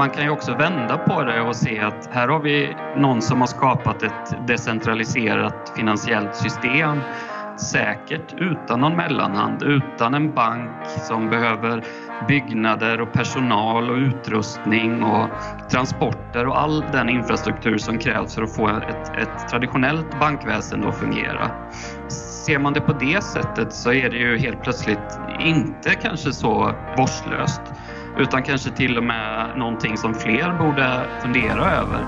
Man kan ju också vända på det och se att här har vi någon som har skapat ett decentraliserat finansiellt system säkert utan någon mellanhand, utan en bank som behöver byggnader och personal och utrustning och transporter och all den infrastruktur som krävs för att få ett, ett traditionellt bankväsende att fungera. Ser man det på det sättet så är det ju helt plötsligt inte kanske så vårdslöst utan kanske till och med någonting som fler borde fundera över.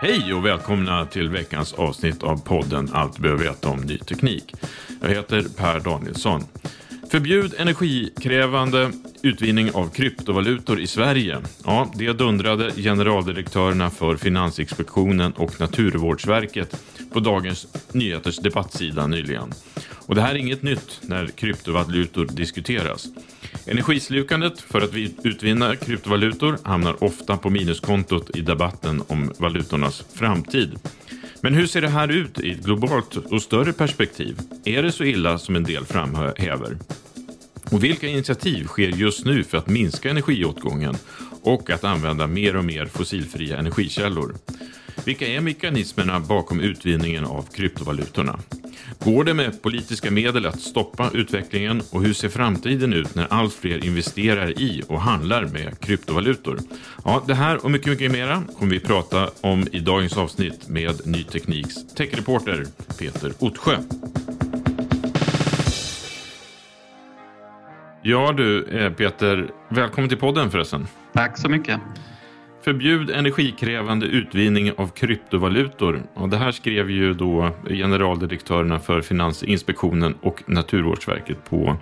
Hej och välkomna till veckans avsnitt av podden Allt du behöver veta om ny teknik. Jag heter Per Danielsson. Förbjud energikrävande utvinning av kryptovalutor i Sverige. Ja, det dundrade generaldirektörerna för Finansinspektionen och Naturvårdsverket på Dagens Nyheters debattsida nyligen. Och det här är inget nytt när kryptovalutor diskuteras. Energislukandet för att utvinna kryptovalutor hamnar ofta på minuskontot i debatten om valutornas framtid. Men hur ser det här ut i ett globalt och större perspektiv? Är det så illa som en del framhäver? Och vilka initiativ sker just nu för att minska energiåtgången och att använda mer och mer fossilfria energikällor? Vilka är mekanismerna bakom utvinningen av kryptovalutorna? Går det med politiska medel att stoppa utvecklingen och hur ser framtiden ut när allt fler investerar i och handlar med kryptovalutor? Ja, det här och mycket, mycket mera kommer vi prata om i dagens avsnitt med Ny Tekniks techreporter Peter Ottsjö. Ja du eh, Peter, välkommen till podden förresten. Tack så mycket. Förbjud energikrävande utvinning av kryptovalutor. Och det här skrev ju då generaldirektörerna för Finansinspektionen och Naturvårdsverket på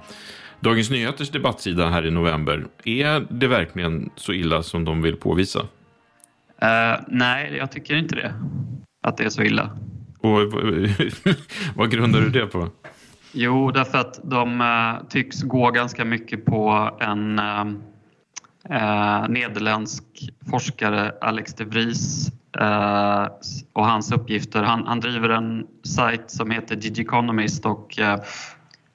Dagens Nyheters debattsida här i november. Är det verkligen så illa som de vill påvisa? Uh, nej, jag tycker inte det. Att det är så illa. Och vad grundar du det på? Jo, därför att de uh, tycks gå ganska mycket på en uh, eh, nederländsk forskare Alex de Vries eh, och hans uppgifter. Han, han, driver en sajt som heter Digiconomist och eh,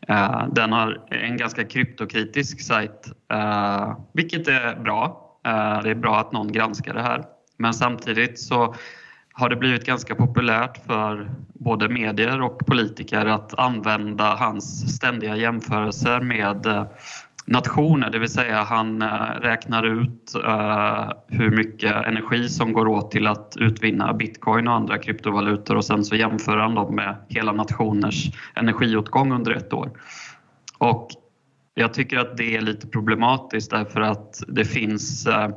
eh, den har en ganska kryptokritisk sajt, eh, vilket är bra. Eh, det är bra att någon granskar det här. Men samtidigt så har det blivit ganska populärt för både medier och politiker att använda hans ständiga jämförelser med eh, nationer, det vill säga han eh, räknar ut eh, hur mycket energi som går åt till att utvinna bitcoin och andra kryptovalutor och sen så jämför han dem med hela nationers energiåtgång under ett år. Och jag tycker att det är lite problematiskt därför att det finns eh,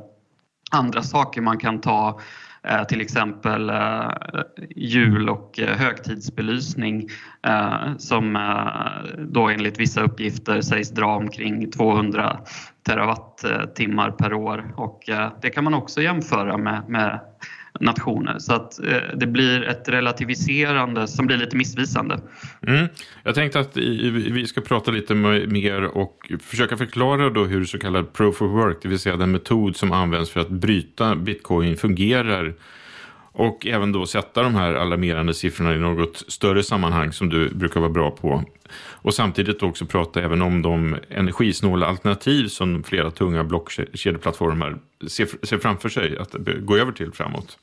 andra saker man kan ta Eh, till exempel eh, jul och eh, högtidsbelysning eh, som eh, då enligt vissa uppgifter sägs dra omkring 200 terawattimmar eh, per år. Och eh, det kan man också jämföra med, med nationer. Så att eh, det blir ett relativiserande som blir lite missvisande. Mm. Jag tänkte att vi ska prata lite mer och försöka förklara då hur så kallad proof of work, det vill säga den metod som används för att bryta bitcoin fungerar. Och även då sätta de här alarmerande siffrorna i något större sammanhang som du brukar vara bra på. Och samtidigt också prata även om de energisnåla alternativ som flera tunga blockkedjeplattformar ser, ser framför sig att gå över till framåt.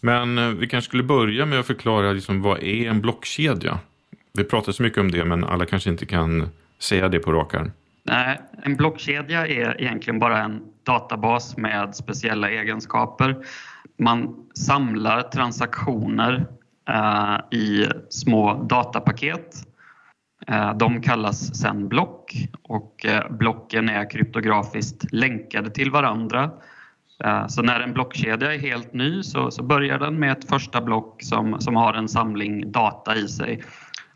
Men eh, vi kanske skulle börja med att förklara liksom, vad är en blockkedja? Vi pratar så mycket om det men alla kanske inte kan säga det på rak arm. Nej, en blockkedja är egentligen bara en databas med speciella egenskaper. Man samlar transaktioner eh, i små datapaket. Eh, de kallas sen block och eh, blocken är kryptografiskt länkade till varandra. Eh, så när en blockkedja är helt ny så, så börjar den med ett första block som, som har en samling data i sig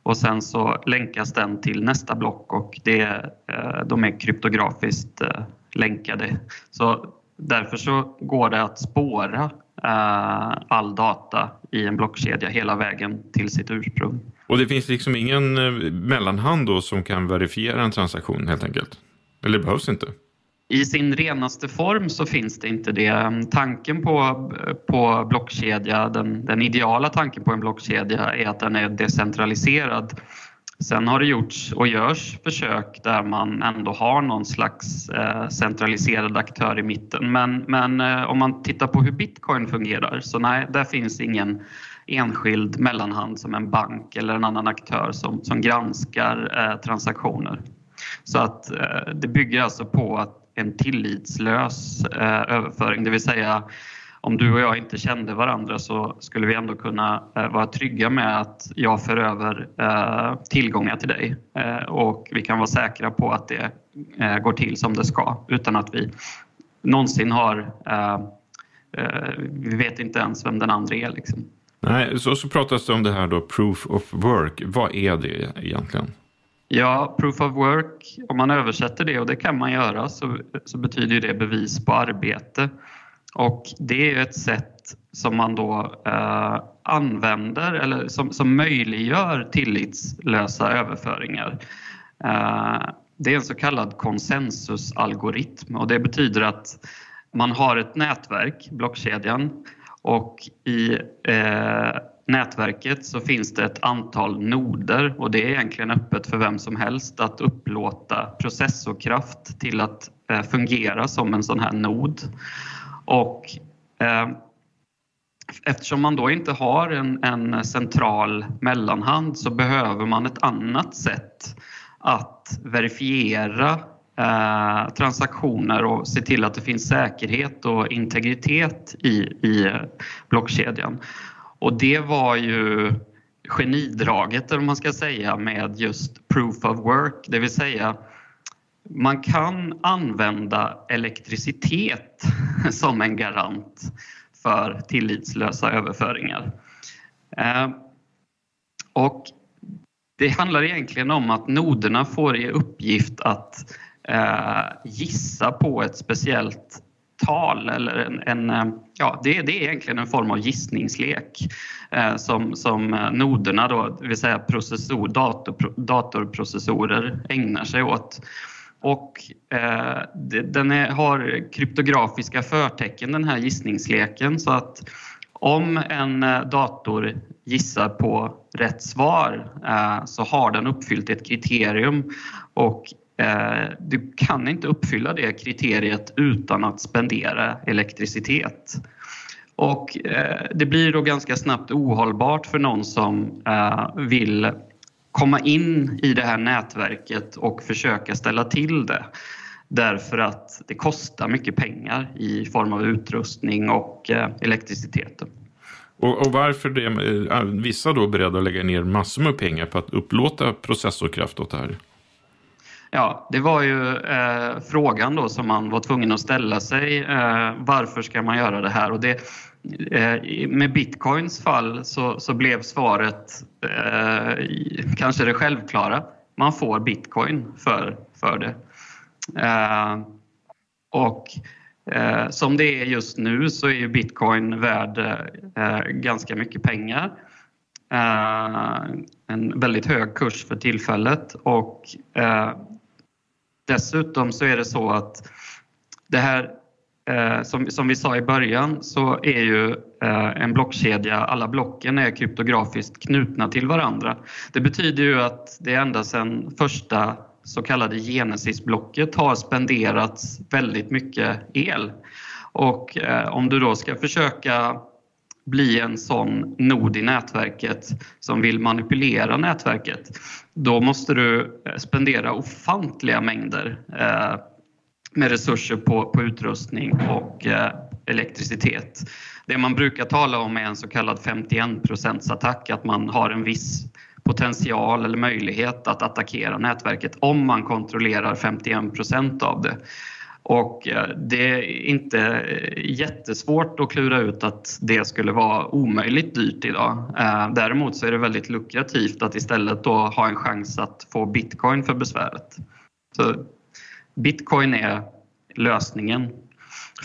och sen så länkas den till nästa block och det, eh, de är kryptografiskt eh, länkade. Så därför så går det att spåra all data i en blockkedja hela vägen till sitt ursprung. Och det finns liksom ingen mellanhand då som kan verifiera en transaktion helt enkelt? Eller behövs inte? I sin renaste form så finns det inte det. Tanken på, på blockkedja, den, den ideala tanken på en blockkedja är att den är decentraliserad. Sen har det gjorts och görs försök där man ändå har någon slags eh, centraliserad aktör i mitten. Men, men eh, om man tittar på hur bitcoin fungerar så nej, där finns ingen enskild mellanhand som en bank eller en annan aktör som, som granskar eh, transaktioner. Så att det bygger alltså på att en tillitslös överföring, det vill säga om du och jag inte kände varandra så skulle vi ändå kunna eh, vara trygga med att jag för över eh, tillgångar till dig eh, och vi kan vara säkra på att det går till som det ska utan att vi någonsin har vi vet inte ens vem den andra är. Liksom. Nej, så, så pratas det om det här då, proof of work. Vad är det egentligen? Ja, proof of work, om man översätter det, och det kan man göra, så, så betyder det bevis på arbete. Och det är ett sätt som man då eh, använder eller som, som möjliggör tillitslösa överföringar. Eh, det är en så kallad konsensusalgoritm och det betyder att man har ett nätverk, blockkedjan, och i eh, nätverket så finns det ett antal noder och det är egentligen öppet för vem som helst att upplåta processorkraft till att eh, fungera som en sån här nod. Och eh, eftersom man då inte har en, en central mellanhand så behöver man ett annat sätt att verifiera eh, transaktioner och se till att det finns säkerhet och integritet i, i blockkedjan. Och det var ju genidraget, eller man ska säga, med just proof of work, det vill säga man kan använda elektricitet som en garant för tillitslösa överföringar. Eh, och det handlar egentligen om att noderna får i uppgift att eh, gissa på ett speciellt tal eller en, en eh, ja, det, det, är egentligen en form av gissningslek eh, som, som noderna, då, det vill säga processor, dator, datorprocessorer, ägnar sig åt. Och eh, den är, har kryptografiska förtecken den här gissningsleken så att om en eh, dator gissar på rätt svar eh, så har den uppfyllt ett kriterium och Eh, du kan inte uppfylla det kriteriet utan att spendera elektricitet. Och eh, det blir då ganska snabbt ohållbart för någon som eh, vill komma in i det här nätverket och försöka ställa till det. Därför att det kostar mycket pengar i form av utrustning och elektricitet. Och, och varför är vissa då beredda att lägga ner massor med pengar på att upplåta processorkraft åt det här? Ja, det var ju eh, frågan då som man var tvungen att ställa sig. Eh, varför ska man göra det här? Och det, eh, Eh, med bitcoins fall så, så blev svaret eh, kanske det självklara. Man får bitcoin för, för det. Eh, och eh, som det är just nu så är ju bitcoin värd eh, ganska mycket pengar. Eh, en väldigt hög kurs för tillfället och eh, dessutom så är det så att det här Eh, som, som, vi sa i början så är ju eh, en blockkedja, alla blocken är kryptografiskt knutna till varandra. Det betyder ju att det ända sedan första så kallade Genesis-blocket har spenderats väldigt mycket el. Och eh, om du då ska försöka bli en sån nod i nätverket som vill manipulera nätverket, då måste du spendera ofantliga mängder eh, med resurser på, på utrustning och eh, elektricitet. Det man brukar tala om är en så kallad 51 attack, att man har en viss potential eller möjlighet att attackera nätverket om man kontrollerar 51% av det. Och eh, det är inte eh, jättesvårt att klura ut att det skulle vara omöjligt dyrt idag. Eh, däremot så är det väldigt lukrativt att istället då ha en chans att få bitcoin för besväret. Så Bitcoin är lösningen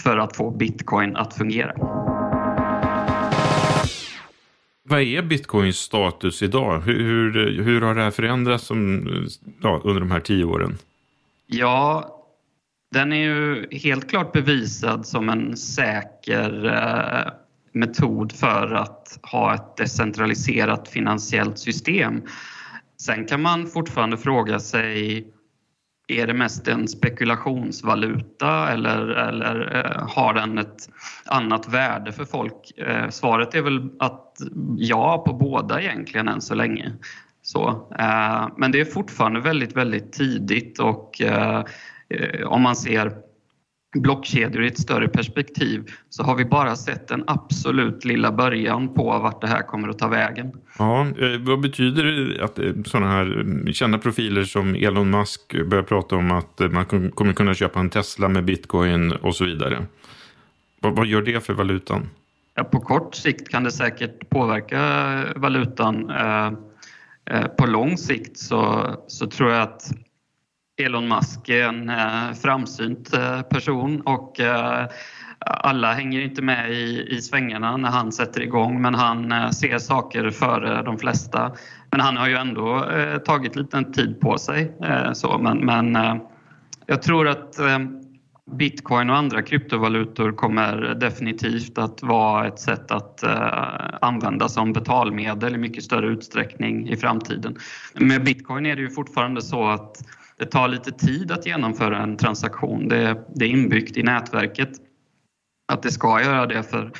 för att få bitcoin att fungera. Vad är bitcoins status idag? Hur, hur, hur har det här förändrats som, ja, under de här tio åren? Ja, den är ju helt klart bevisad som en säker eh, metod för att ha ett decentraliserat finansiellt system. Sen kan man fortfarande fråga sig är det mest en spekulationsvaluta eller, eller eh, har den ett annat värde för folk? Eh, svaret är väl att ja på båda egentligen än så länge. Så, eh, men det är fortfarande väldigt, väldigt tidigt och eh, eh, om man ser blockkedjor i ett större perspektiv så har vi bara sett den absolut lilla början på vart det här kommer att ta vägen. Ja, eh, vad betyder det att eh, sådana här eh, kända profiler som Elon Musk börjar prata om att man kommer kunna köpa en Tesla med bitcoin och så vidare? Vad, vad gör det för valutan? Ja, på kort sikt kan det säkert påverka valutan. På lång sikt så, så tror jag att Elon Musk är en eh, framsynt eh, person och eh, alla hänger inte med i, i svängarna när han sätter igång men han ser saker före de flesta. Men han har ju ändå tagit lite tid på sig. så, men, men jag tror att Bitcoin och andra kryptovalutor kommer definitivt att vara ett sätt att använda som betalmedel i mycket större utsträckning i framtiden. Med Bitcoin är det ju fortfarande så att det tar lite tid att genomföra en transaktion. Det, det är inbyggt i nätverket att det ska göra det för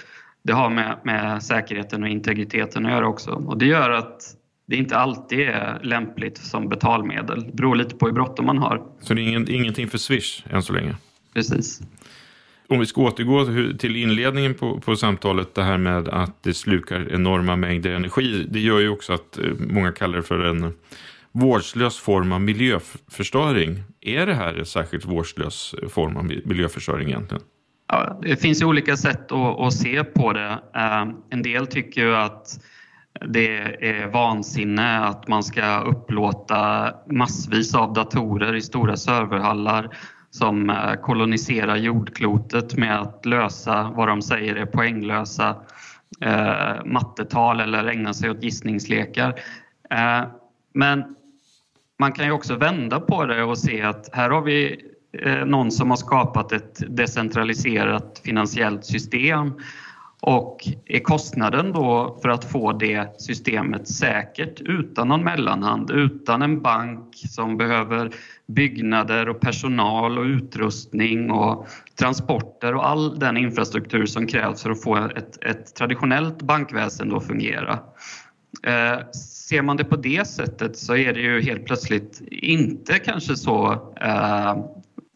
det har med, med säkerheten och integriteten att göra också. Och det gör att det inte alltid är lämpligt som betalmedel. Det beror lite på hur bråttom man har. Så det är ingen, ingenting för Swish än så länge? Precis. Om vi ska återgå till inledningen på, på samtalet, det här med att det slukar enorma mängder energi. Det gör ju också att eh, många kallar det för en vårdslös form av miljöförstöring. Är det här en särskilt vårdslös form av miljöförstöring egentligen? Ja, det finns olika sätt att, att se på det. Eh, en del tycker ju att det är vansinne att man ska upplåta massvis av datorer i stora serverhallar som eh, koloniserar jordklotet med att lösa vad de säger är poänglösa eh, mattetal eller ägna sig åt gissningslekar. Men man kan ju också vända på det och se att här har vi eh, någon som har skapat ett decentraliserat finansiellt system och är kostnaden då för att få det systemet säkert utan någon mellanhand, utan en bank som behöver byggnader och personal och utrustning och transporter och all den infrastruktur som krävs för att få ett, ett traditionellt bankväsende att fungera. Eh, Ser man det på det sättet så är det ju helt plötsligt inte kanske så eh,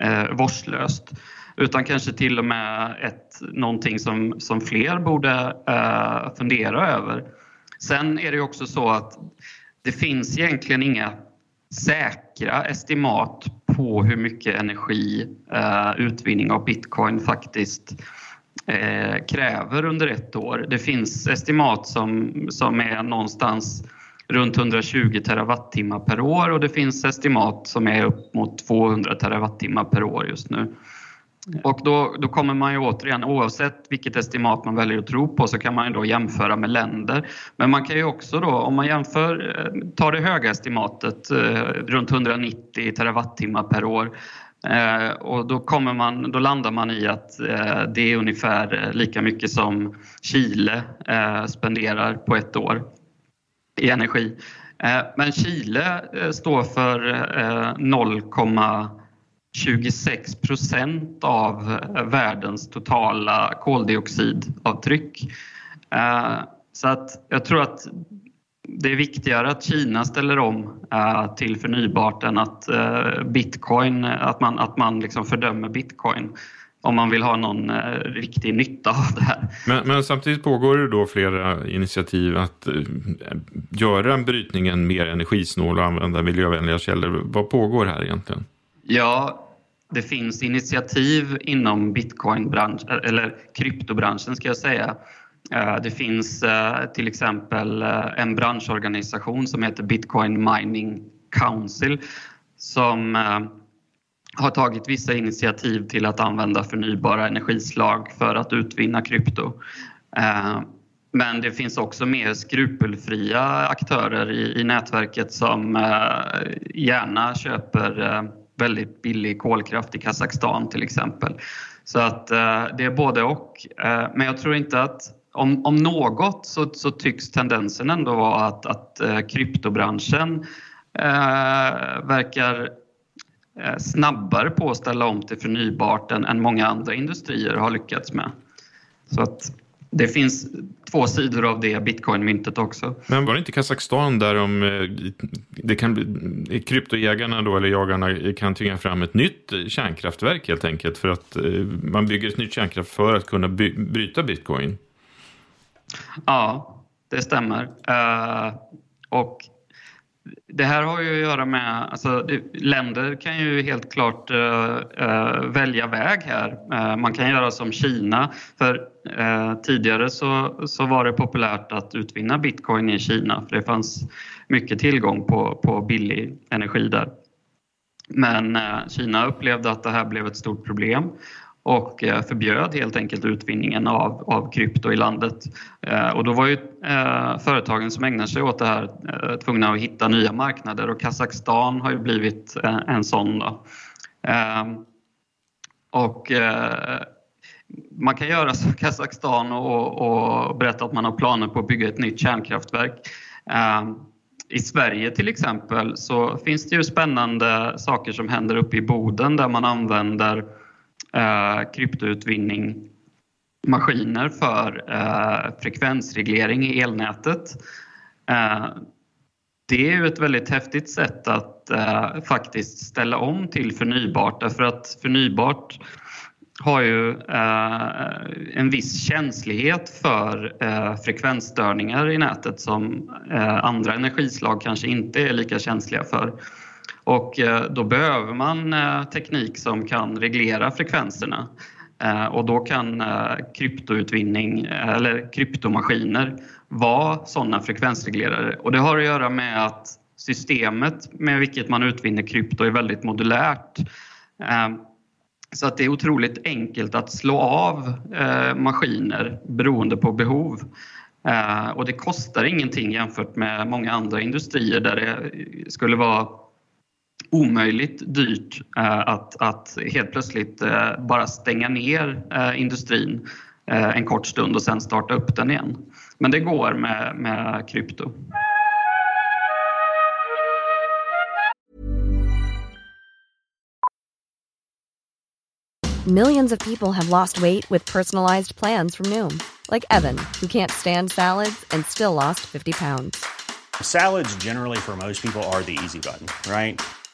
eh, vårdslöst utan kanske till och med ett, någonting som, som fler borde eh, fundera över. Sen är det också så att det finns egentligen inga säkra estimat på hur mycket energi eh, utvinning av bitcoin faktiskt eh, kräver under ett år. Det finns estimat som, som är någonstans runt 120 terawattimmar per år och det finns estimat som är upp mot 200 terawattimmar per år just nu. Och då, då kommer man ju återigen, oavsett vilket estimat man väljer att tro på, så kan man ju då jämföra med länder. Men man kan ju också då, om man jämför, eh, tar det höga estimatet, eh, runt 190 terawattimmar per år, eh, och då, kommer man, då landar man i att det är ungefär lika mycket som Chile spenderar på ett år i energi. Eh, men Chile eh, står för eh, 0,26 procent av världens totala koldioxidavtryck. Så att jag tror att det är viktigare att Kina ställer om till förnybart än att bitcoin, att man, att man liksom fördömer bitcoin om man vill ha någon riktig nytta av det här. Men, men, samtidigt pågår det då flera initiativ att göra brytningen mer energisnål och använda miljövänliga källor. Vad pågår här egentligen? Ja, det finns initiativ inom bitcoinbranschen, eller kryptobranschen ska jag säga. Eh, det finns eh, till exempel eh, en branschorganisation som heter Bitcoin Mining Council som har tagit vissa initiativ till att använda förnybara energislag för att utvinna krypto. Eh, men det finns också mer skrupelfria aktörer i, nätverket som eh, gärna köper eh, väldigt billig kolkraft i Kazakstan till exempel. Så att det är både och. Men jag tror inte att om, om något så, så tycks tendensen ändå vara att, att kryptobranschen eh, verkar snabbare på att ställa om till förnybart än, än många andra industrier har lyckats med. Så att det finns två sidor av det bitcoinmyntet också. Men var det inte Kazakstan där de, eh, det kan bli, kryptojägarna då, eller jagarna kan tvinga fram ett nytt kärnkraftverk helt enkelt för att eh, man bygger ett nytt kärnkraft för att kunna by, bryta bitcoin? Ja, det stämmer. Och det här har ju att göra med, alltså, länder kan ju helt klart äh, välja väg här. Äh, man kan göra som Kina, för tidigare så, så var det populärt att utvinna bitcoin i Kina för det fanns mycket tillgång på, på billig energi där. Men Kina upplevde att det här blev ett stort problem och eh, förbjöd helt enkelt utvinningen av, av krypto i landet. Eh, och då var ju eh, företagen som ägnar sig åt det här tvungna att hitta nya marknader och Kazakstan har ju blivit en sån. Då. Ehm, och man kan göra som Kazakstan och, och, berätta att man har planer på att bygga ett nytt kärnkraftverk. Ehm, I Sverige till exempel så finns det ju spännande saker som händer uppe i Boden där man använder eh, kryptoutvinning maskiner för eh, frekvensreglering i elnätet. Eh, det är ju ett väldigt häftigt sätt att eh, faktiskt ställa om till förnybart därför att förnybart har ju eh, en viss känslighet för eh, frekvensstörningar i nätet som eh, andra energislag kanske inte är lika känsliga för. Och eh, då behöver man eh, teknik som kan reglera frekvenserna. Eh, och då kan kryptoutvinning eller kryptomaskiner vara sådana frekvensreglerare. Och det har att göra med att systemet med vilket man utvinner krypto är väldigt modulärt. Så att det är otroligt enkelt att slå av maskiner beroende på behov. Och det kostar ingenting jämfört med många andra industrier där det skulle vara omöjligt dyrt eh, att, att helt plötsligt eh, bara stänga ner eh, industrin en kort stund och sen starta upp den igen. Men det går med, med krypto. Millions of people have lost weight with personalized plans from Noom. Like Evan, who can't stand salads and still lost 50 pounds. Salads generally for most people are the easy button, right?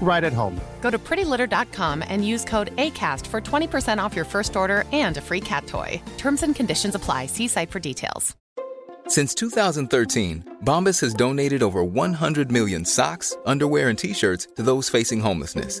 right at home. Go to prettylitter.com and use code ACAST for 20% off your first order and a free cat toy. Terms and conditions apply. See site for details. Since 2013, Bombas has donated over 100 million socks, underwear, and t shirts to those facing homelessness.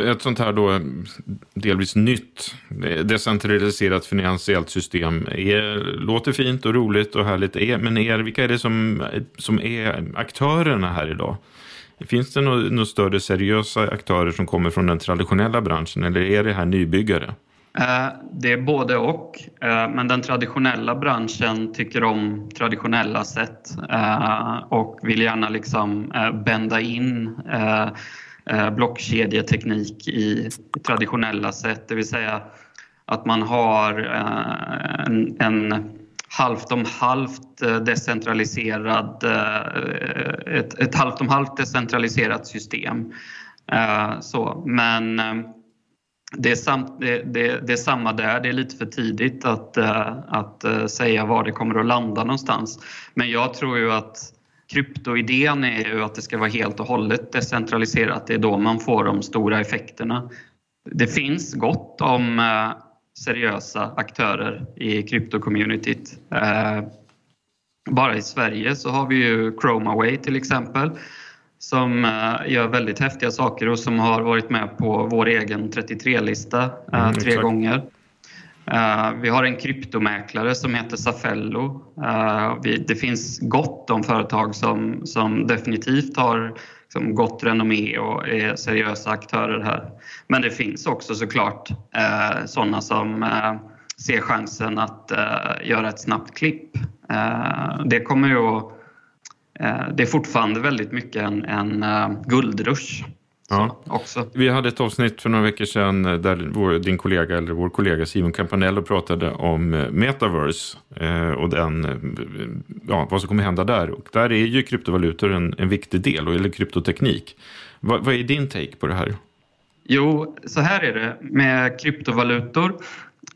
Ett sånt här då delvis nytt decentraliserat finansiellt system är, låter fint och roligt och härligt. Är, men är, vilka är det som, som är aktörerna här idag? Finns det några några större seriösa aktörer som kommer från den traditionella branschen eller är det här nybyggare? Eh, det är både och, eh, men den traditionella branschen tycker om traditionella sätt eh, och vill gärna liksom bända in Eh, blockkedjeteknik i traditionella sätt, det vill säga att man har eh, en, en halvt om halvt eh, decentraliserad, ett, ett halvt om halvt decentraliserat system. Så, men det är, sam, det, det, det är samma där, det är lite för tidigt att, att säga var det kommer att landa någonstans. Men jag tror ju att kryptoidén är ju att det ska vara helt och hållet decentraliserat. Det är då man får de stora effekterna. Det finns gott om eh, seriösa aktörer i kryptocommunityt. Eh, Bara i Sverige så har vi ju Chromaway till exempel som eh, gör väldigt häftiga saker och som har varit med på vår egen 33-lista eh, Mm, tre exakt. gånger. Eh, vi har en kryptomäklare som heter Safello. Eh, det finns gott om företag som, som definitivt har liksom gott renommé och är seriösa aktörer här. Men det finns också såklart eh, sådana som eh, ser chansen att göra ett snabbt klipp. Det kommer ju att Det är fortfarande väldigt mycket en, en guldrush Ja. också. Vi hade ett avsnitt för några veckor sedan eh, där vår, din kollega, eller vår kollega Simon Campanello pratade om eh, metaverse eh, och den, ja, vad som kommer hända där. Och där är ju kryptovalutor en, en viktig del, eller kryptoteknik. Vad, vad är din take på det här? Jo, så här är det med kryptovalutor.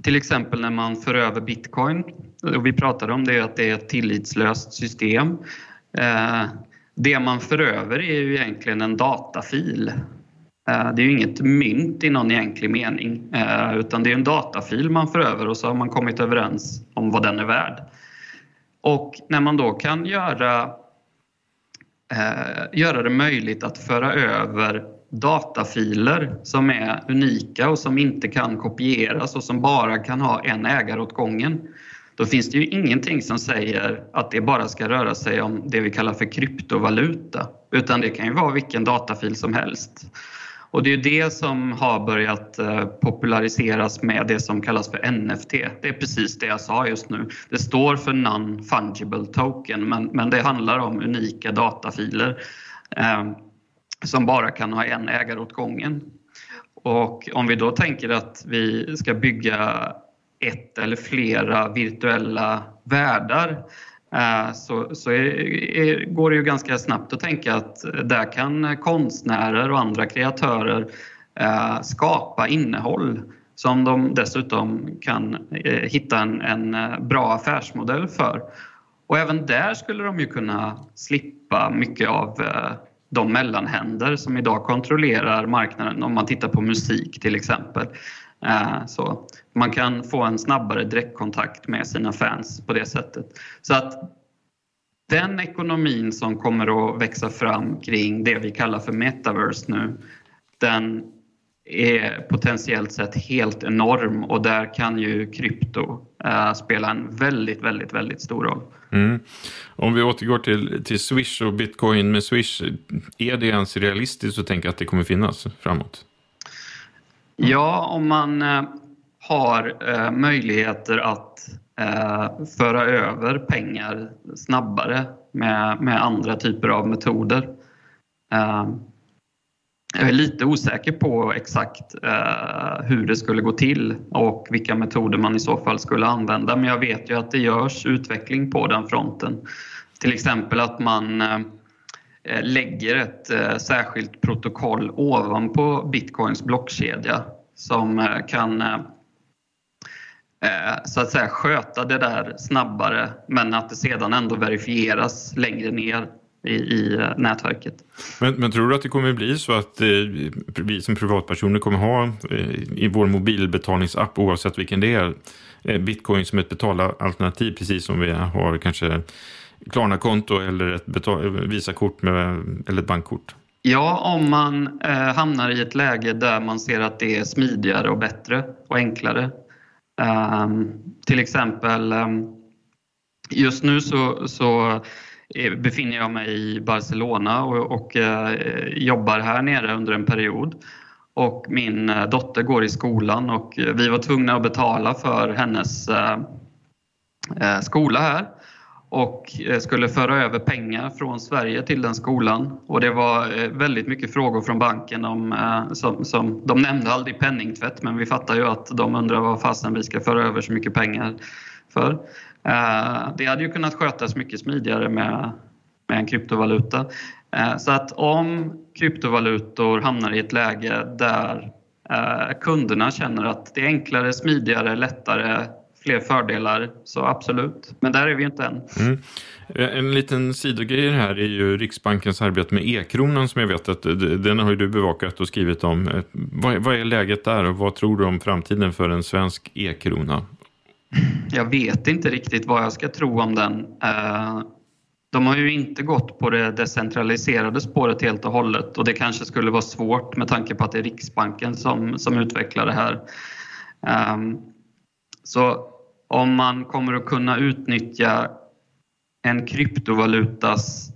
Till exempel när man för över bitcoin. Och vi pratade om det att det är ett tillitslöst system. Eh, det man för över är ju egentligen en datafil. Eh, det är ju inget mynt i någon egentlig mening eh, utan det är en datafil man för över och så har man kommit överens om vad den är värd. Och när man då kan göra eh, göra det möjligt att föra över datafiler som är unika och som inte kan kopieras och som bara kan ha en ägare åt gången. Då finns det ju ingenting som säger att det bara ska röra sig om det vi kallar för kryptovaluta. Utan det kan ju vara vilken datafil som helst. Och det är det som har börjat eh, populariseras med det som kallas för NFT. Det är precis det jag sa just nu. Det står för Non-Fungible Token men, men det handlar om unika datafiler eh, som bara kan ha en ägare åt gången. Och om vi då tänker att vi ska bygga ett eller flera virtuella världar eh, så, så är, är, går det ju ganska snabbt att tänka att där kan konstnärer och andra kreatörer eh, skapa innehåll som de dessutom kan eh, hitta en, en, eh, bra affärsmodell för. Och även där skulle de ju kunna slippa mycket av eh, de mellanhänder som idag kontrollerar marknaden om man tittar på musik till exempel. Eh, så man kan få en snabbare direktkontakt med sina fans på det sättet. Så att den ekonomin som kommer att växa fram kring det vi kallar för metaverse nu, den är potentiellt sett helt enorm och där kan ju krypto äh, spela en väldigt, väldigt, väldigt stor roll. Mm. Om vi återgår till, till Swish och bitcoin med Swish, är det ens realistiskt att tänka att det kommer finnas framåt? Ja, om man äh, har eh, möjligheter att eh, föra över pengar snabbare med, med andra typer av metoder. Eh, jag är lite osäker på exakt eh, hur det skulle gå till och vilka metoder man i så fall skulle använda men jag vet ju att det görs utveckling på den fronten. Till exempel att man eh, eh lägger ett eh, särskilt protokoll ovanpå bitcoins blockkedja som eh, kan eh, så att säga sköta det där snabbare men att det sedan ändå verifieras längre ner i, i eh, nätverket. Men, men, tror du att det kommer bli så att eh, vi som privatpersoner kommer ha eh, i vår mobilbetalningsapp oavsett vilken det är eh, bitcoin som ett betalalternativ precis som vi har kanske Klarna-konto eller ett betal- Visakort med, eller ett bankkort? Ja, om man eh, hamnar i ett läge där man ser att det är smidigare och bättre och enklare. Ehm, till exempel ehm, just nu så, så eh, befinner jag mig i Barcelona och, och eh, jobbar här nere under en period. Och min eh, dotter går i skolan och eh, vi var tvungna att betala för hennes eh, skola här och eh, skulle föra över pengar från Sverige till den skolan. Och det var eh, väldigt mycket frågor från banken om, eh, som, som de nämnde aldrig penningtvätt men vi fattar ju att de undrar vad fasen vi ska föra över så mycket pengar för. Det hade ju kunnat skötas mycket smidigare med, med en kryptovaluta. Så att om kryptovalutor hamnar i ett läge där kunderna känner att det är enklare, smidigare, lättare, fler fördelar, så absolut. Men där är vi inte än. Mm. En liten sidogrej här är ju Riksbankens arbete med e-kronan som jag vet att den har du bevakat och skrivit om. Vad är läget där och vad tror du om framtiden för en svensk e-krona? Jag vet inte riktigt vad jag ska tro om den. Eh, de har ju inte gått på det decentraliserade spåret helt och hållet och det kanske skulle vara svårt med tanke på att det är Riksbanken som, som utvecklar det här. Ehm, så om man kommer att kunna utnyttja en kryptovalutas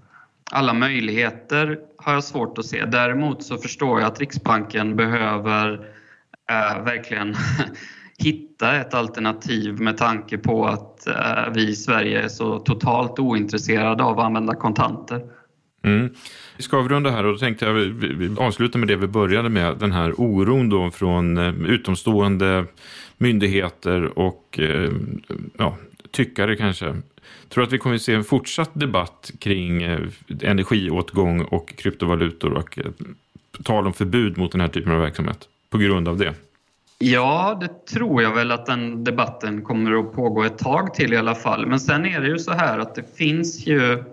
alla möjligheter har jag svårt att se. Däremot så förstår jag att Riksbanken behöver eh, verkligen hitta ett alternativ med tanke på att eh, vi i Sverige är så totalt ointresserade av att använda kontanter. Mm. Vi ska avrunda här och då tänkte jag vi avsluta med det vi började med, den här oron då från eh, utomstående myndigheter och eh, ja, tyckare kanske. Tror att vi kommer att se en fortsatt debatt kring eh, energiåtgång och kryptovalutor och tal om förbud mot den här typen av verksamhet på grund av det. Ja, det tror jag väl att den debatten kommer att pågå ett tag till i alla fall. Men sen är det ju så här att det finns ju...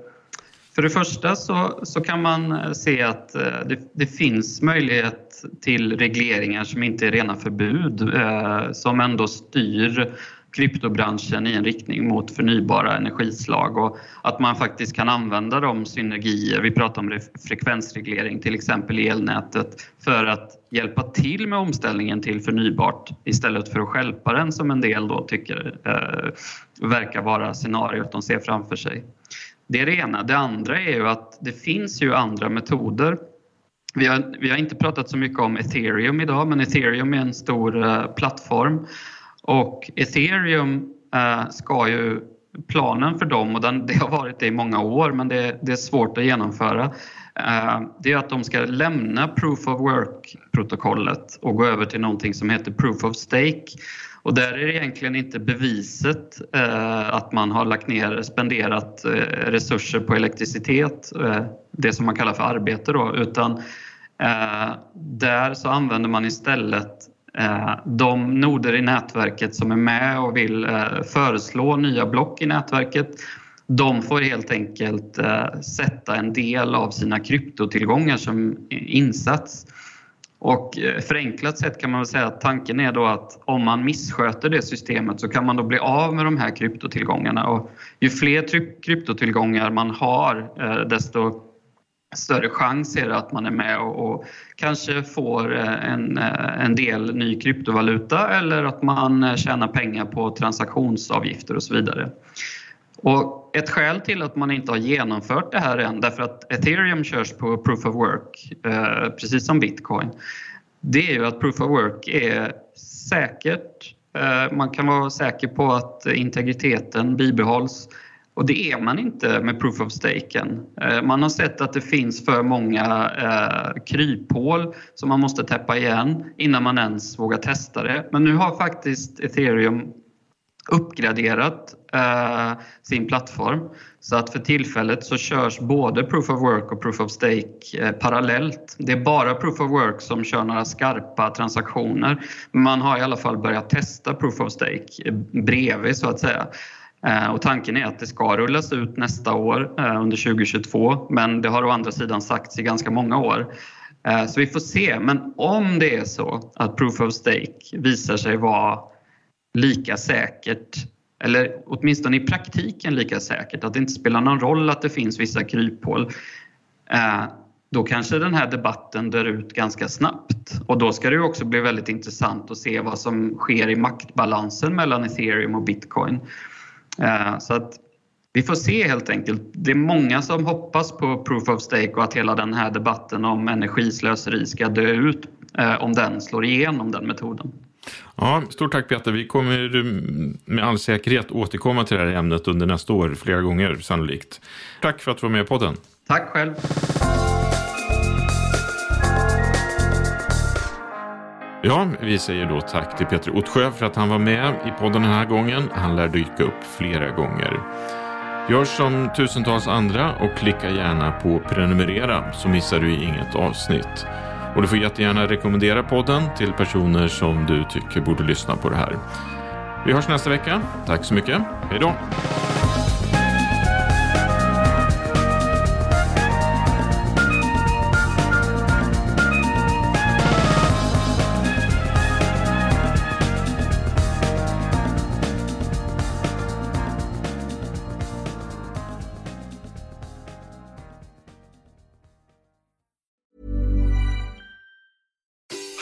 För det första så, så kan man eh, se att eh, det, det finns möjlighet till regleringar som inte är rena förbud, eh, som ändå styr kryptobranschen i en riktning mot förnybara energislag och att man faktiskt kan använda de synergier, vi pratar om frekvensreglering till exempel i elnätet, för att hjälpa till med omställningen till förnybart istället för att skälpa den som en del då tycker eh, verkar vara scenariot de ser framför sig. Det är det ena. Det andra är ju att det finns ju andra metoder Vi har, vi har inte pratat så mycket om ethereum idag men ethereum är en stor uh, plattform och ethereum uh, ska ju planen för dem, och den, det har varit det i många år men det, det är svårt att genomföra, uh, det är att de ska lämna proof of work-protokollet och gå över till någonting som heter proof of stake. Och där är det egentligen inte beviset eh, att man har lagt ner, spenderat eh, resurser på elektricitet, eh, det som man kallar för arbete då, utan eh, där så använder man istället eh, de noder i nätverket som är med och vill eh, föreslå nya block i nätverket. De får helt enkelt eh, sätta en del av sina kryptotillgångar som insats. Och eh, förenklat sett kan man väl säga att tanken är då att om man missköter det systemet så kan man då bli av med de här kryptotillgångarna. Och ju fler kryptotillgångar man har eh, desto större chans är det att man är med och, och kanske får eh, en, en del ny kryptovaluta eller att man tjänar pengar på transaktionsavgifter och så vidare. Och ett skäl till att man inte har genomfört det här än, därför att ethereum körs på proof of work, eh, precis som bitcoin, det är ju att proof of work är säkert. Eh, man kan vara säker på att integriteten bibehålls och det är man inte med proof of staken. Eh, man har sett att det finns för många eh, kryphål som man måste täppa igen innan man ens vågar testa det. Men nu har faktiskt ethereum uppgraderat eh, sin plattform. Så att för tillfället så körs både Proof of Work och Proof of Stake eh, parallellt. Det är bara Proof of Work som kör några skarpa transaktioner. Man har i alla fall börjat testa Proof of Stake eh, bredvid så att säga. Eh, och tanken är att det ska rullas ut nästa år eh, under 2022 men det har å andra sidan sagts i ganska många år. Eh, så vi får se. Men om det är så att Proof of Stake visar sig vara lika säkert eller åtminstone i praktiken lika säkert, att det inte spelar någon roll att det finns vissa kryphål. Eh, då kanske den här debatten dör ut ganska snabbt och då ska det också bli väldigt intressant att se vad som sker i maktbalansen mellan ethereum och bitcoin. Eh, så att vi får se helt enkelt. Det är många som hoppas på proof of stake och att hela den här debatten om energislöseri ska dö ut eh, om den slår igenom den metoden. Ja, stort tack Peter. Vi kommer med all säkerhet återkomma till det här ämnet under nästa år, flera gånger sannolikt. Tack för att du var med i podden. Tack själv. Ja, vi säger då tack till Peter Ottsjö för att han var med i podden den här gången. Han lär dyka upp flera gånger. Gör som tusentals andra och klicka gärna på prenumerera så missar du inget avsnitt. Och du får jättegärna rekommendera podden till personer som du tycker borde lyssna på det här. Vi hörs nästa vecka. Tack så mycket. Hej då!